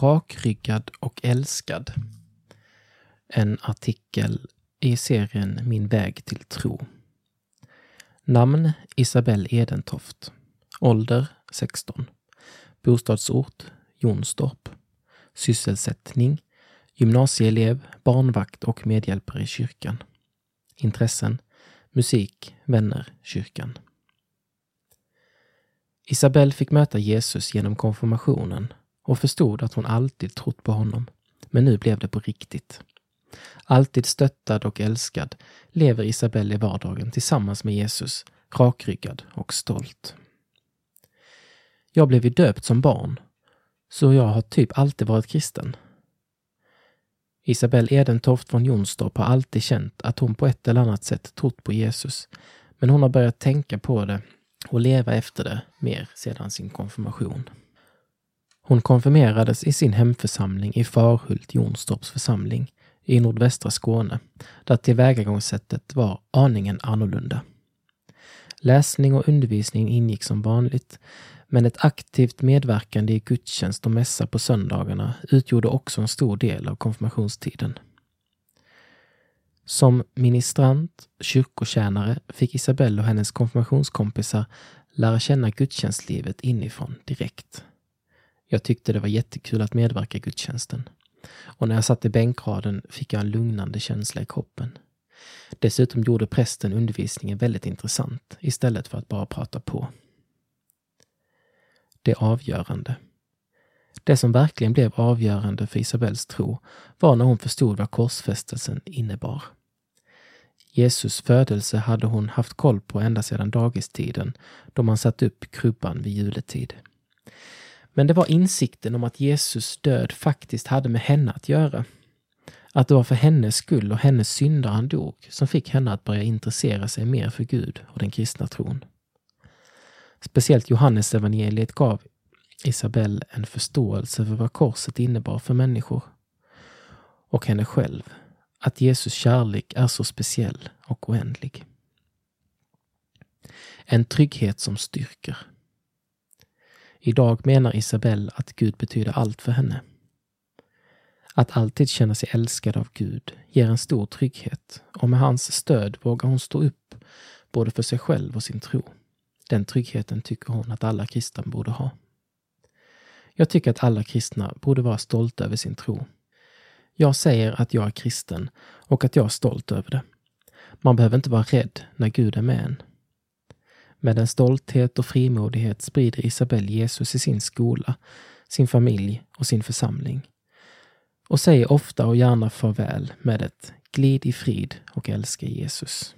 Rakryggad och älskad. En artikel i serien Min väg till tro. Namn Isabelle Edentoft. Ålder 16. Bostadsort Jonstorp. Sysselsättning gymnasieelev, barnvakt och medhjälpare i kyrkan. Intressen musik, vänner, kyrkan. Isabelle fick möta Jesus genom konfirmationen och förstod att hon alltid trott på honom. Men nu blev det på riktigt. Alltid stöttad och älskad lever Isabelle i vardagen tillsammans med Jesus, rakryggad och stolt. Jag blev ju döpt som barn, så jag har typ alltid varit kristen. Isabelle Edentoft från Jonstorp har alltid känt att hon på ett eller annat sätt trott på Jesus, men hon har börjat tänka på det och leva efter det mer sedan sin konfirmation. Hon konfirmerades i sin hemförsamling i Farhult Jonstorps församling i nordvästra Skåne, där tillvägagångssättet var aningen annorlunda. Läsning och undervisning ingick som vanligt, men ett aktivt medverkande i gudstjänst och mässa på söndagarna utgjorde också en stor del av konfirmationstiden. Som ministrant, kyrkotjänare, fick Isabelle och hennes konfirmationskompisar lära känna gudstjänstlivet inifrån direkt. Jag tyckte det var jättekul att medverka i gudstjänsten. Och när jag satt i bänkraden fick jag en lugnande känsla i kroppen. Dessutom gjorde prästen undervisningen väldigt intressant istället för att bara prata på. Det avgörande. Det som verkligen blev avgörande för Isabells tro var när hon förstod vad korsfästelsen innebar. Jesus födelse hade hon haft koll på ända sedan dagistiden då man satt upp krubban vid juletid. Men det var insikten om att Jesus död faktiskt hade med henne att göra. Att det var för hennes skull och hennes synder han dog som fick henne att börja intressera sig mer för Gud och den kristna tron. Speciellt Johannes evangeliet gav Isabelle en förståelse för vad korset innebar för människor och henne själv. Att Jesus kärlek är så speciell och oändlig. En trygghet som styrker. Idag menar Isabelle att Gud betyder allt för henne. Att alltid känna sig älskad av Gud ger en stor trygghet och med hans stöd vågar hon stå upp både för sig själv och sin tro. Den tryggheten tycker hon att alla kristna borde ha. Jag tycker att alla kristna borde vara stolta över sin tro. Jag säger att jag är kristen och att jag är stolt över det. Man behöver inte vara rädd när Gud är med en. Med en stolthet och frimodighet sprider Isabel Jesus i sin skola, sin familj och sin församling. Och säger ofta och gärna farväl med ett glid i frid och älska Jesus.